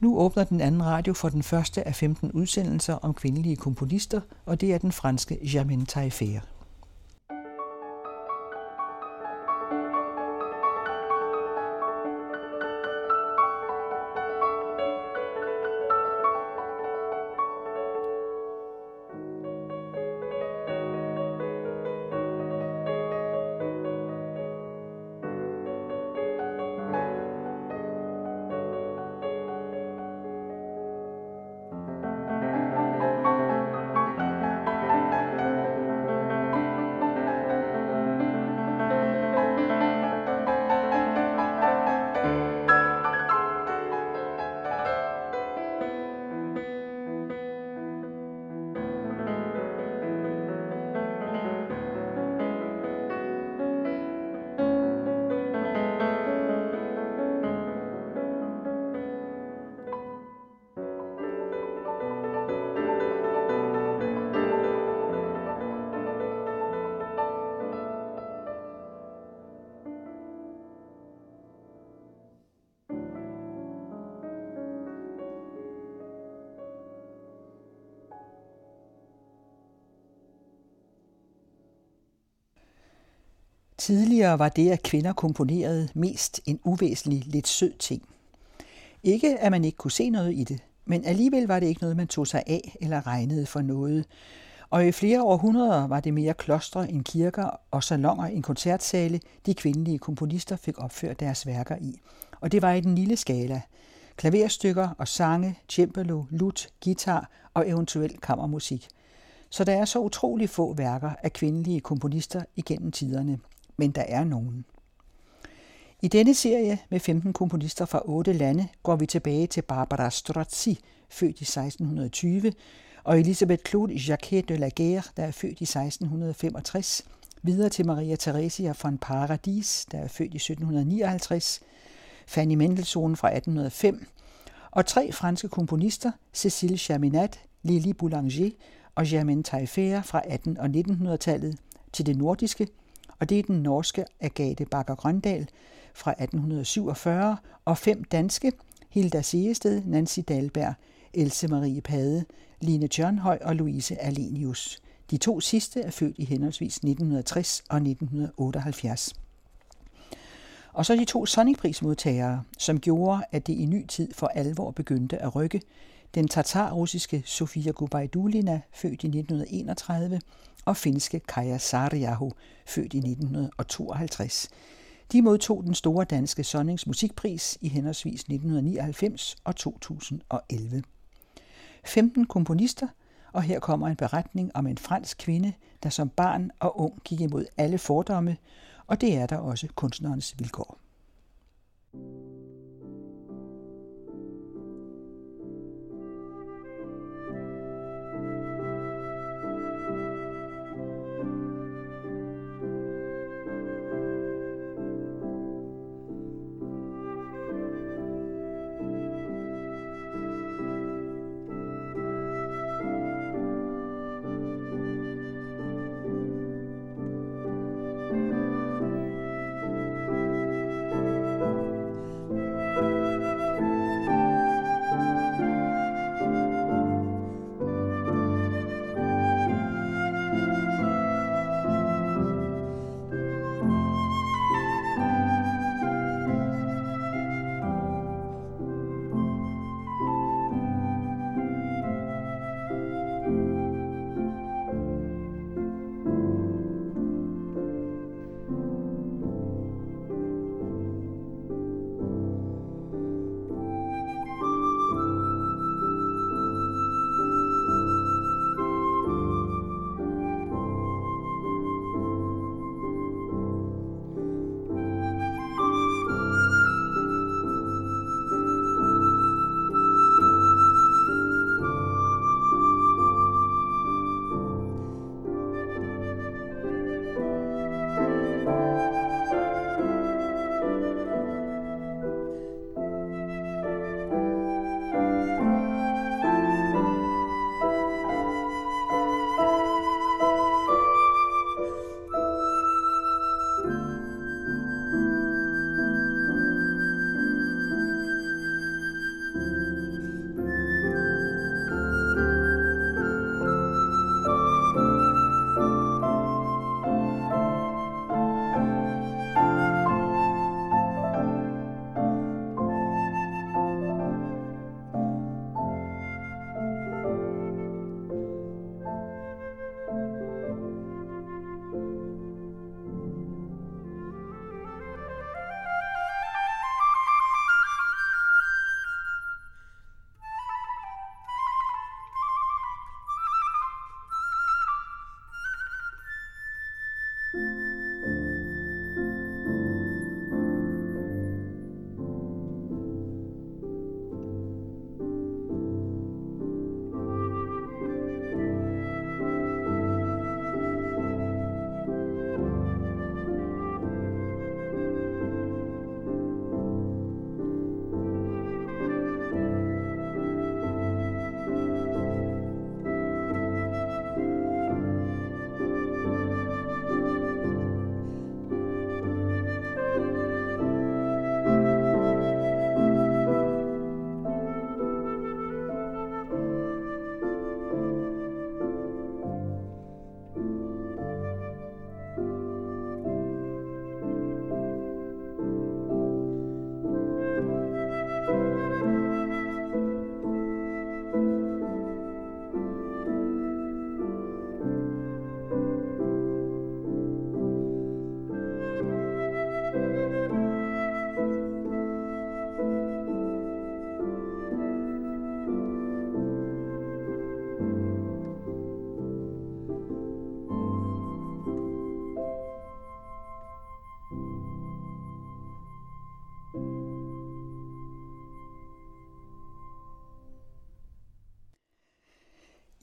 Nu åbner den anden radio for den første af 15 udsendelser om kvindelige komponister, og det er den franske Jamin Taillefer. Tidligere var det, at kvinder komponerede mest en uvæsentlig, lidt sød ting. Ikke, at man ikke kunne se noget i det, men alligevel var det ikke noget, man tog sig af eller regnede for noget. Og i flere århundreder var det mere klostre end kirker og salonger end koncertsale, de kvindelige komponister fik opført deres værker i. Og det var i den lille skala. Klaverstykker og sange, cembalo, lut, guitar og eventuelt kammermusik. Så der er så utrolig få værker af kvindelige komponister igennem tiderne – men der er nogen. I denne serie med 15 komponister fra otte lande går vi tilbage til Barbara Strozzi, født i 1620, og Elisabeth Claude Jacquet de la Guerre, der er født i 1665, videre til Maria Theresia von Paradis, der er født i 1759, Fanny Mendelssohn fra 1805, og tre franske komponister, Cécile Chaminade, Lili Boulanger og Germaine Taillefer fra 18- og 1900-tallet, til det nordiske, og det er den norske Agate Bakker Grøndal fra 1847, og fem danske, Hilda Segested, Nancy Dalberg, Else Marie Pade, Line Tjørnhøj og Louise Alenius. De to sidste er født i henholdsvis 1960 og 1978. Og så de to Sonic-prismodtagere, som gjorde, at det i ny tid for alvor begyndte at rykke. Den tatar-russiske Sofia Gubaidulina, født i 1931, og finske Kaja Sarjahu, født i 1952. De modtog den store danske Sonnings musikpris i henholdsvis 1999 og 2011. 15 komponister, og her kommer en beretning om en fransk kvinde, der som barn og ung gik imod alle fordomme, og det er der også kunstnerens vilkår.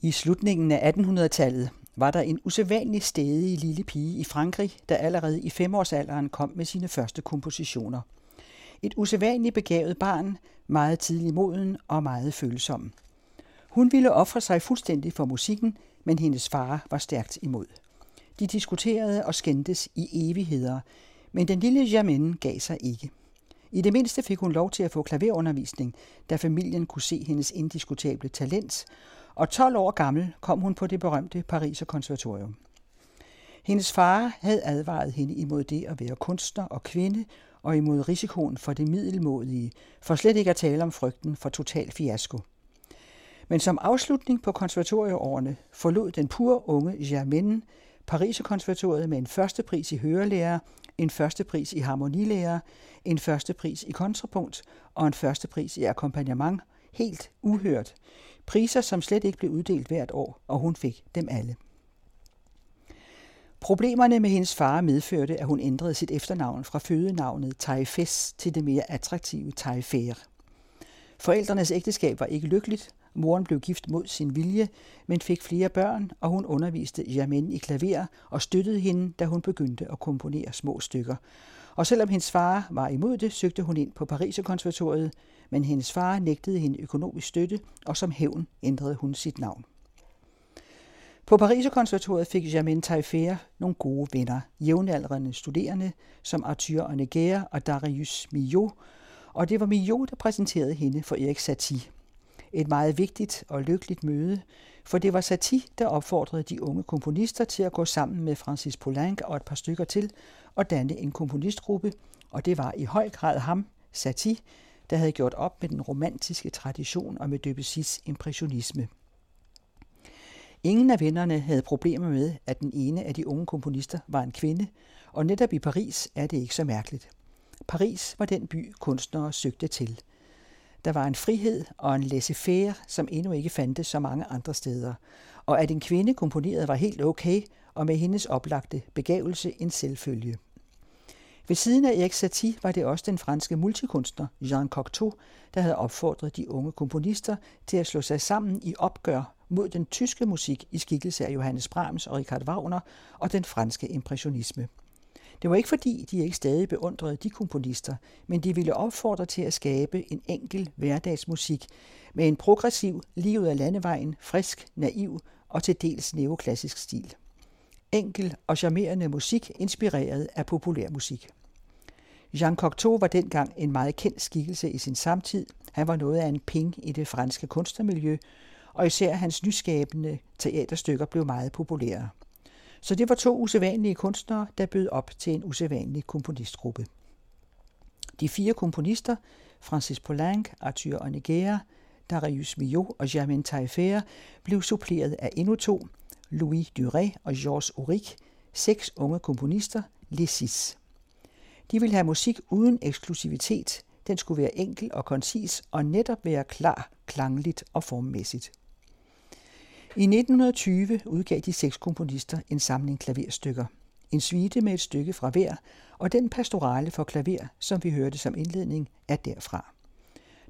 I slutningen af 1800-tallet var der en usædvanlig stedig lille pige i Frankrig, der allerede i femårsalderen kom med sine første kompositioner. Et usædvanligt begavet barn, meget tidlig moden og meget følsom. Hun ville ofre sig fuldstændig for musikken, men hendes far var stærkt imod. De diskuterede og skændtes i evigheder, men den lille Germaine gav sig ikke. I det mindste fik hun lov til at få klaverundervisning, da familien kunne se hendes indiskutable talent, og 12 år gammel kom hun på det berømte Pariser konservatorium. Hendes far havde advaret hende imod det at være kunstner og kvinde, og imod risikoen for det middelmådige, for slet ikke at tale om frygten for total fiasko. Men som afslutning på konservatorieårene forlod den pur unge Germaine Pariserkonservatoriet med en første pris i hørelærer, en første pris i harmonilærer, en første pris i kontrapunkt og en første pris i akkompagnement, helt uhørt. Priser, som slet ikke blev uddelt hvert år, og hun fik dem alle. Problemerne med hendes far medførte, at hun ændrede sit efternavn fra fødenavnet Taifes til det mere attraktive Taifer. Forældrenes ægteskab var ikke lykkeligt, Moren blev gift mod sin vilje, men fik flere børn, og hun underviste Jamen i klaver og støttede hende, da hun begyndte at komponere små stykker. Og selvom hendes far var imod det, søgte hun ind på Pariserkonservatoriet, men hendes far nægtede hende økonomisk støtte, og som hævn ændrede hun sit navn. På Pariserkonservatoriet fik Germaine Taillefer nogle gode venner, jævnaldrende studerende som Arthur Honegger og Darius Milhaud, og det var Milhaud, der præsenterede hende for Erik Satie. Et meget vigtigt og lykkeligt møde, for det var Satie, der opfordrede de unge komponister til at gå sammen med Francis Poulenc og et par stykker til og danne en komponistgruppe, og det var i høj grad ham, Satie, der havde gjort op med den romantiske tradition og med Debussy's impressionisme. Ingen af vennerne havde problemer med, at den ene af de unge komponister var en kvinde, og netop i Paris er det ikke så mærkeligt. Paris var den by, kunstnere søgte til. Der var en frihed og en laissez-faire, som endnu ikke fandtes så mange andre steder. Og at en kvinde komponerede var helt okay, og med hendes oplagte begavelse en selvfølge. Ved siden af Erik Satie var det også den franske multikunstner Jean Cocteau, der havde opfordret de unge komponister til at slå sig sammen i opgør mod den tyske musik i skikkelse af Johannes Brahms og Richard Wagner og den franske impressionisme. Det var ikke fordi, de ikke stadig beundrede de komponister, men de ville opfordre til at skabe en enkel hverdagsmusik med en progressiv, lige ud af landevejen, frisk, naiv og til dels neoklassisk stil. Enkel og charmerende musik inspireret af populærmusik. Jean Cocteau var dengang en meget kendt skikkelse i sin samtid. Han var noget af en ping i det franske kunstnermiljø, og især hans nyskabende teaterstykker blev meget populære. Så det var to usædvanlige kunstnere, der bød op til en usædvanlig komponistgruppe. De fire komponister, Francis Poulenc, Arthur Honegger, Darius Milhaud og Germaine Taillefer, blev suppleret af endnu to, Louis Duret og Georges Auric, seks unge komponister, Les Six. De ville have musik uden eksklusivitet. Den skulle være enkel og koncis og netop være klar, klangligt og formmæssigt. I 1920 udgav de seks komponister en samling klaverstykker. En suite med et stykke fra hver, og den pastorale for klaver, som vi hørte som indledning, er derfra.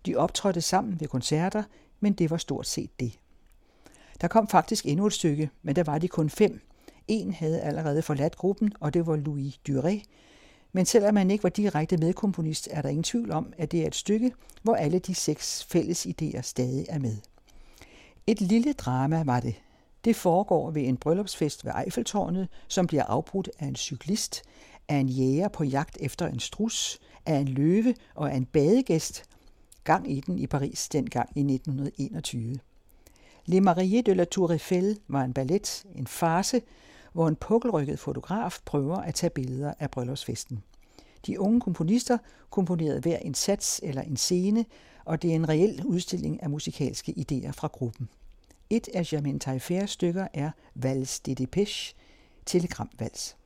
De optrådte sammen ved koncerter, men det var stort set det. Der kom faktisk endnu et stykke, men der var de kun fem. En havde allerede forladt gruppen, og det var Louis Duret. Men selvom man ikke var direkte medkomponist, er der ingen tvivl om, at det er et stykke, hvor alle de seks fælles idéer stadig er med. Et lille drama var det. Det foregår ved en bryllupsfest ved Eiffeltårnet, som bliver afbrudt af en cyklist, af en jæger på jagt efter en strus, af en løve og af en badegæst. Gang i den i Paris dengang i 1921. Le Marie de la Tour Eiffel var en ballet, en farse, hvor en pukkelrykket fotograf prøver at tage billeder af bryllupsfesten. De unge komponister komponerede hver en sats eller en scene, og det er en reel udstilling af musikalske idéer fra gruppen. Et af Germaine Taillefers stykker er Vals de Depeche, telegramvals.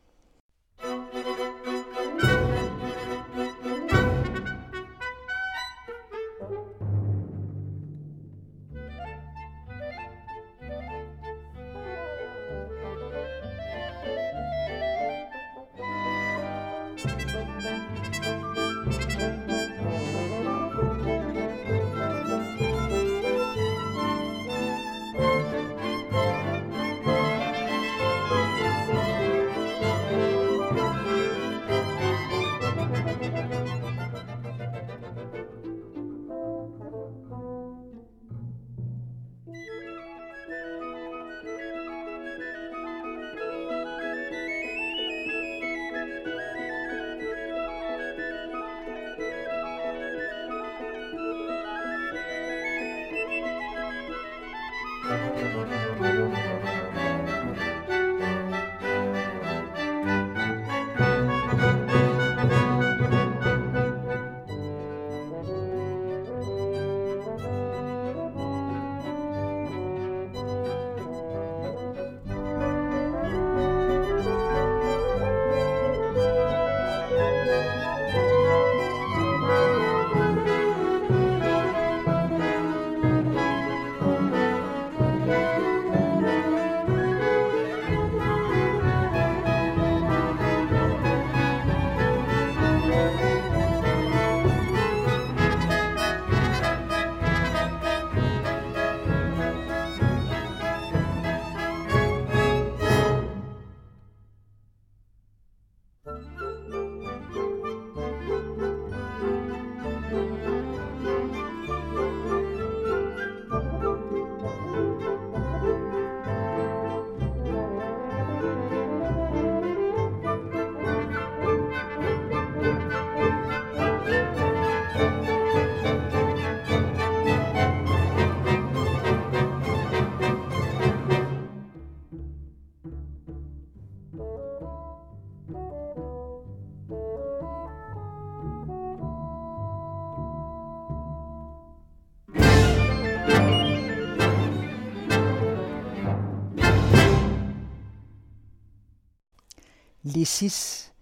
Lesis,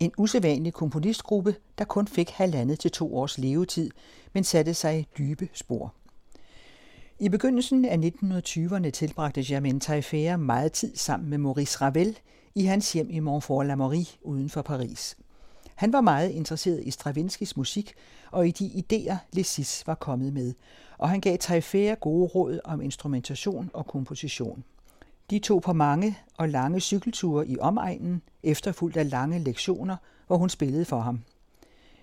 en usædvanlig komponistgruppe, der kun fik halvandet til to års levetid, men satte sig dybe spor. I begyndelsen af 1920'erne tilbragte Germaine Taillefer meget tid sammen med Maurice Ravel i hans hjem i Montfort-la-Marie uden for Paris. Han var meget interesseret i Stravinskis musik og i de idéer, Lesis var kommet med, og han gav Taillefer gode råd om instrumentation og komposition. De tog på mange og lange cykelture i omegnen, efterfulgt af lange lektioner, hvor hun spillede for ham.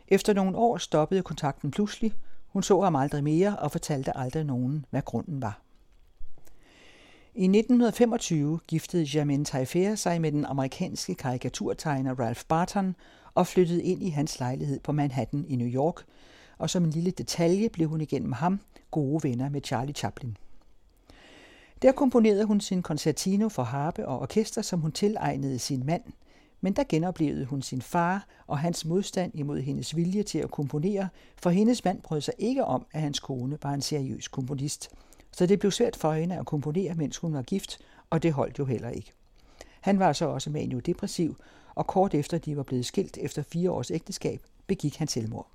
Efter nogle år stoppede kontakten pludselig. Hun så ham aldrig mere og fortalte aldrig nogen, hvad grunden var. I 1925 giftede Germaine Taillefer sig med den amerikanske karikaturtegner Ralph Barton og flyttede ind i hans lejlighed på Manhattan i New York, og som en lille detalje blev hun igennem ham gode venner med Charlie Chaplin. Der komponerede hun sin concertino for harpe og orkester, som hun tilegnede sin mand, men der genoplevede hun sin far og hans modstand imod hendes vilje til at komponere, for hendes mand brød sig ikke om, at hans kone var en seriøs komponist. Så det blev svært for hende at komponere, mens hun var gift, og det holdt jo heller ikke. Han var så også maniodepressiv, og kort efter de var blevet skilt efter fire års ægteskab, begik han selvmord.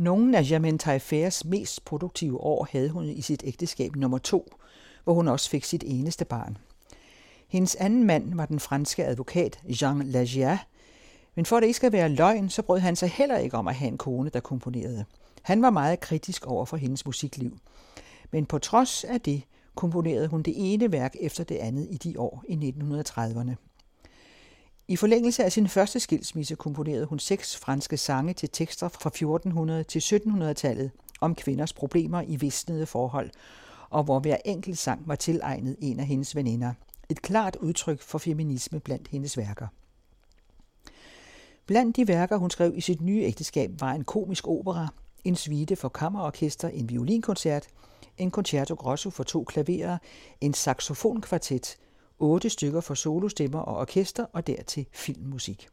Nogle af Germaine Taillefer's mest produktive år havde hun i sit ægteskab nummer to, hvor hun også fik sit eneste barn. Hendes anden mand var den franske advokat Jean Lagier, men for at det ikke skal være løgn, så brød han sig heller ikke om at have en kone, der komponerede. Han var meget kritisk over for hendes musikliv. Men på trods af det komponerede hun det ene værk efter det andet i de år i 1930'erne. I forlængelse af sin første skilsmisse komponerede hun seks franske sange til tekster fra 1400 til 1700-tallet om kvinders problemer i visnede forhold, og hvor hver enkelt sang var tilegnet en af hendes veninder. Et klart udtryk for feminisme blandt hendes værker. Blandt de værker, hun skrev i sit nye ægteskab, var en komisk opera, en suite for kammerorkester, en violinkoncert, en concerto grosso for to klaverer, en saxofonkvartet, otte stykker for solostemmer og orkester og dertil filmmusik.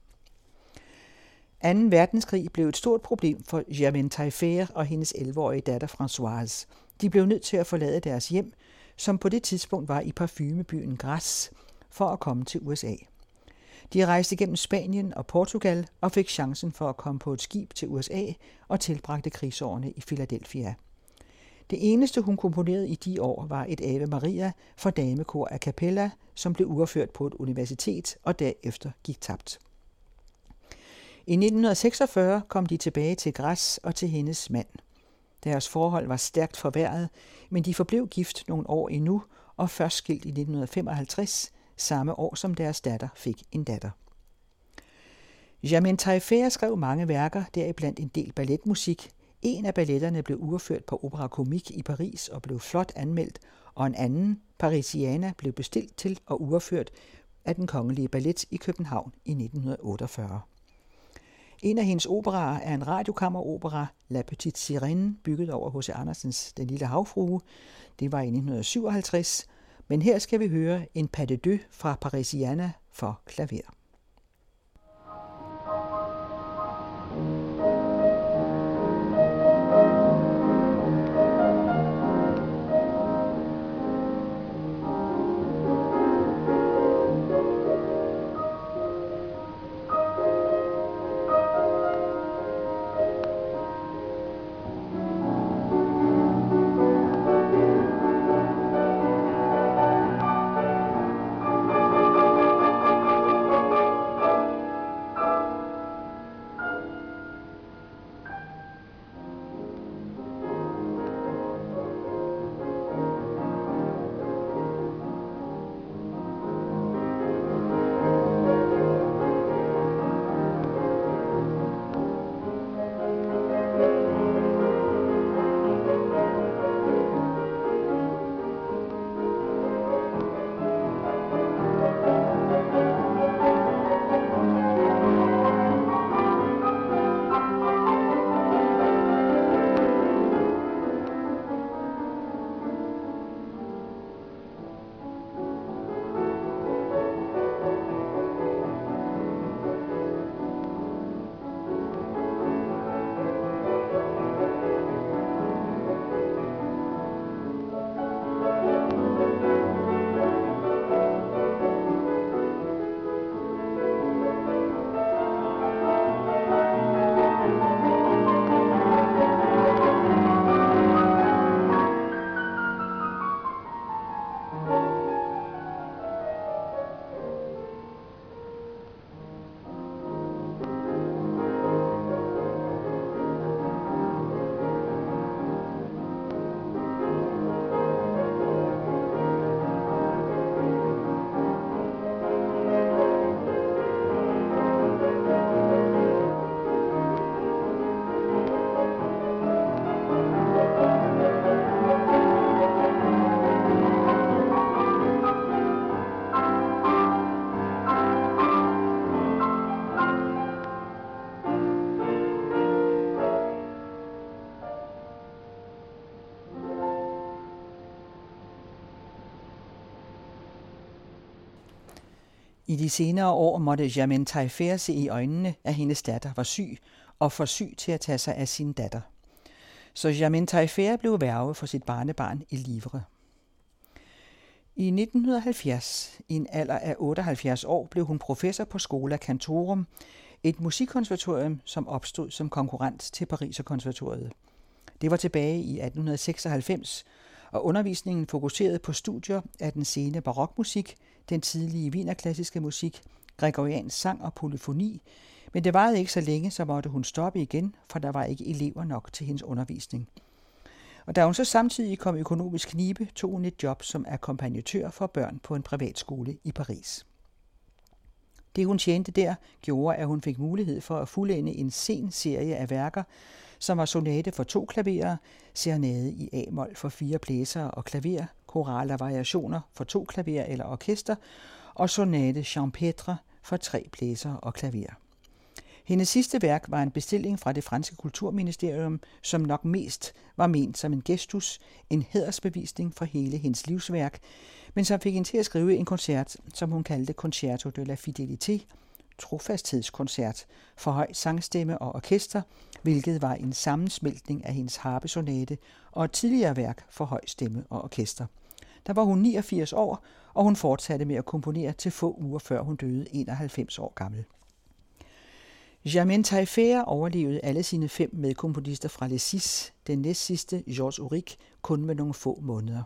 2. verdenskrig blev et stort problem for Germaine Taillefer og hendes 11-årige datter Françoise. De blev nødt til at forlade deres hjem, som på det tidspunkt var i parfumebyen Græs, for at komme til USA. De rejste gennem Spanien og Portugal og fik chancen for at komme på et skib til USA og tilbragte krigsårene i Philadelphia. Det eneste, hun komponerede i de år, var et Ave Maria for damekor a cappella, som blev uafført på et universitet og derefter gik tabt. I 1946 kom de tilbage til Græs og til hendes mand. Deres forhold var stærkt forværret, men de forblev gift nogle år endnu og først skilt i 1955, samme år som deres datter fik en datter. Jamin Taillefer skrev mange værker, deriblandt en del balletmusik, en af balletterne blev uafført på Opera Comique i Paris og blev flot anmeldt, og en anden, Parisiana, blev bestilt til og uafført af den kongelige ballet i København i 1948. En af hendes operaer er en radiokammeropera, La Petite Sirène, bygget over H.C. Andersens Den lille havfrue. Det var i 1957, men her skal vi høre en pas de deux fra Parisiana for klaver. I de senere år måtte Germaine Taillefer se i øjnene, at hendes datter var syg, og for syg til at tage sig af sin datter. Så Germaine Taillefer blev værve for sit barnebarn i Livre. I 1970, i en alder af 78 år, blev hun professor på Schola Cantorum, et musikkonservatorium, som opstod som konkurrent til Pariserkonservatoriet. Det var tilbage i 1896, og undervisningen fokuserede på studier af den sene barokmusik, den tidlige vinerklassiske musik, gregoriansk sang og polyfoni, men det varede ikke så længe, så måtte hun stoppe igen, for der var ikke elever nok til hendes undervisning. Og da hun så samtidig kom økonomisk knibe, tog hun et job som akkompagnatør for børn på en privatskole i Paris. Det hun tjente der, gjorde, at hun fik mulighed for at fuldende en sen serie af værker, som var sonate for to klaverer, serenade i A-mol for fire blæsere og klaver, korale variationer for to klaver eller orkester, og sonate champêtre for tre blæser og klaver. Hendes sidste værk var en bestilling fra det franske kulturministerium, som nok mest var ment som en gestus, en hædersbevisning for hele hendes livsværk, men som fik hende til at skrive en koncert, som hun kaldte Concerto de la Fidélité, trofasthedskoncert for høj sangstemme og orkester, hvilket var en sammensmeltning af hendes harpesonate og et tidligere værk for høj stemme og orkester. Der var hun 89 år, og hun fortsatte med at komponere til få uger før hun døde 91 år gammel. Germaine Taillefer overlevede alle sine fem medkomponister fra Les Six, den næst sidste, Georges Auric, kun med nogle få måneder.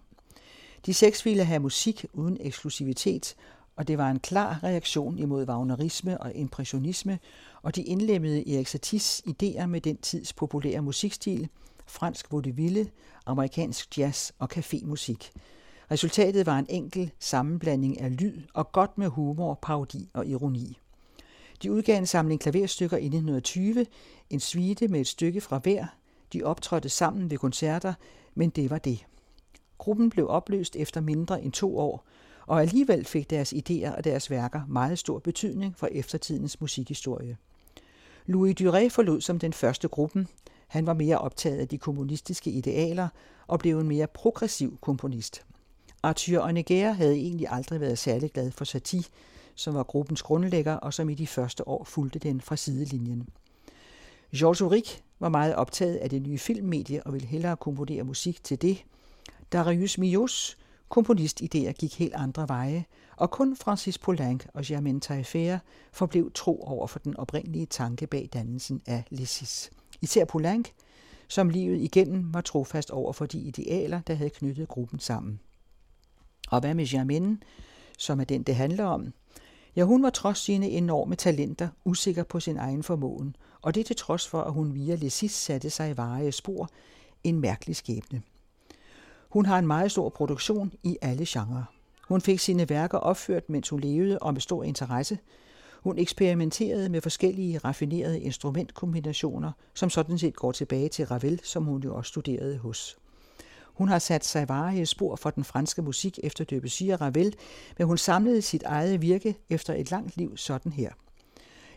De seks ville have musik uden eksklusivitet, og det var en klar reaktion imod wagnerisme og impressionisme, og de indlemmede Erik Saties idéer med den tids populære musikstil, fransk vaudeville, amerikansk jazz og cafémusik. Resultatet var en enkel sammenblanding af lyd og godt med humor, parodi og ironi. De udgav en samling klaverstykker i 1920, en suite med et stykke fra hver. De optrådte sammen ved koncerter, men det var det. Gruppen blev opløst efter mindre end to år, og alligevel fik deres idéer og deres værker meget stor betydning for eftertidens musikhistorie. Louis Duret forlod som den første gruppen. Han var mere optaget af de kommunistiske idealer og blev en mere progressiv komponist. Arthur Honegger havde egentlig aldrig været særlig glad for Satie, som var gruppens grundlægger og som i de første år fulgte den fra sidelinjen. Georges Auric var meget optaget af det nye filmmedie og ville hellere komponere musik til det. Darius Mios Komponistidéer gik helt andre veje, og kun Francis Poulenc og Germaine Taillefer forblev tro over for den oprindelige tanke bag dannelsen af Lissis. Især Poulenc, som livet igennem var trofast over for de idealer, der havde knyttet gruppen sammen. Og hvad med Germaine, som er den, det handler om? Ja, hun var trods sine enorme talenter usikker på sin egen formåen, og det til trods for, at hun via Lessis satte sig i varige spor, en mærkelig skæbne. Hun har en meget stor produktion i alle genrer. Hun fik sine værker opført, mens hun levede, og med stor interesse. Hun eksperimenterede med forskellige raffinerede instrumentkombinationer, som sådan set går tilbage til Ravel, som hun jo også studerede hos. Hun har sat sig varige spor for den franske musik efter Debussy og Ravel, men hun samlede sit eget virke efter et langt liv sådan her.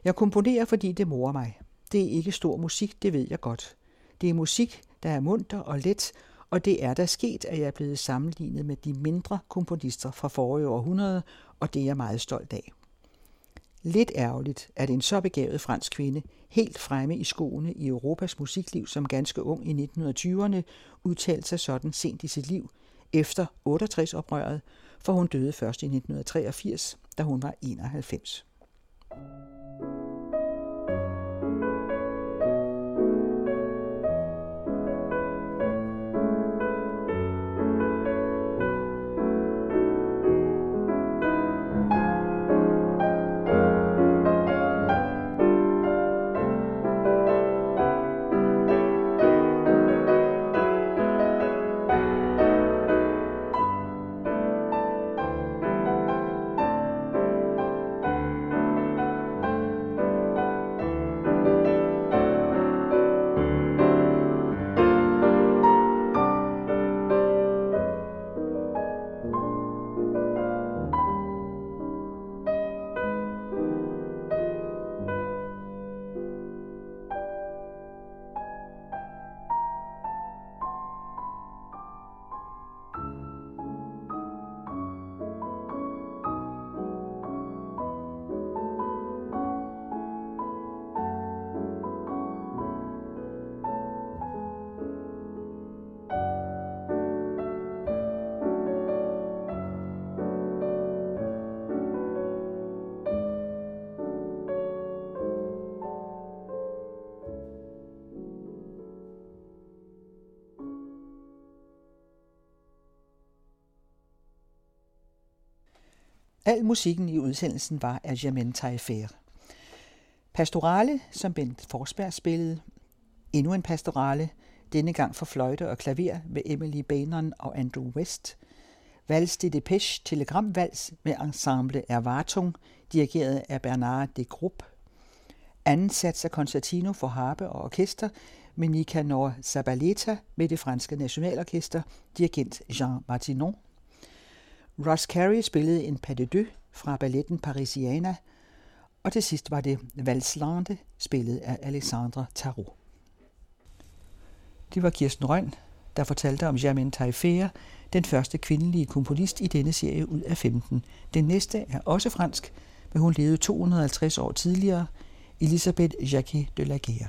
Jeg komponerer, fordi det morer mig. Det er ikke stor musik, det ved jeg godt. Det er musik, der er munter og let, og det er der sket, at jeg er blevet sammenlignet med de mindre komponister fra forrige århundrede, og det er jeg meget stolt af. Lidt ærgerligt, at en så begavet fransk kvinde, helt fremme i skoene i Europas musikliv som ganske ung i 1920'erne, udtalte sig sådan sent i sit liv, efter 68-oprøret, for hun døde først i 1983, da hun var 91. Al musikken i udsendelsen var af Germaine Taillefer. Pastorale, som Bent Forsberg spillede. Endnu en pastorale, denne gang for fløjte og klaver med Emily Banon og Andrew West. Vals de Depeche Telegramvals med ensemble Erwartung, dirigeret af Bernard de Grupp. Anden sats af Concertino for harpe og orkester med Nicanor Zabaleta med det franske nationalorkester, dirigent Jean Martinon. Ross Carey spillede en pas de deux fra balletten Parisiana, og til sidst var det Valslande, spillet af Alexandre Tarot. Det var Kirsten Røn, der fortalte om Germaine Taillefer, den første kvindelige komponist i denne serie ud af 15. Den næste er også fransk, men hun levede 250 år tidligere, Elisabeth Jacquet de la Guerre.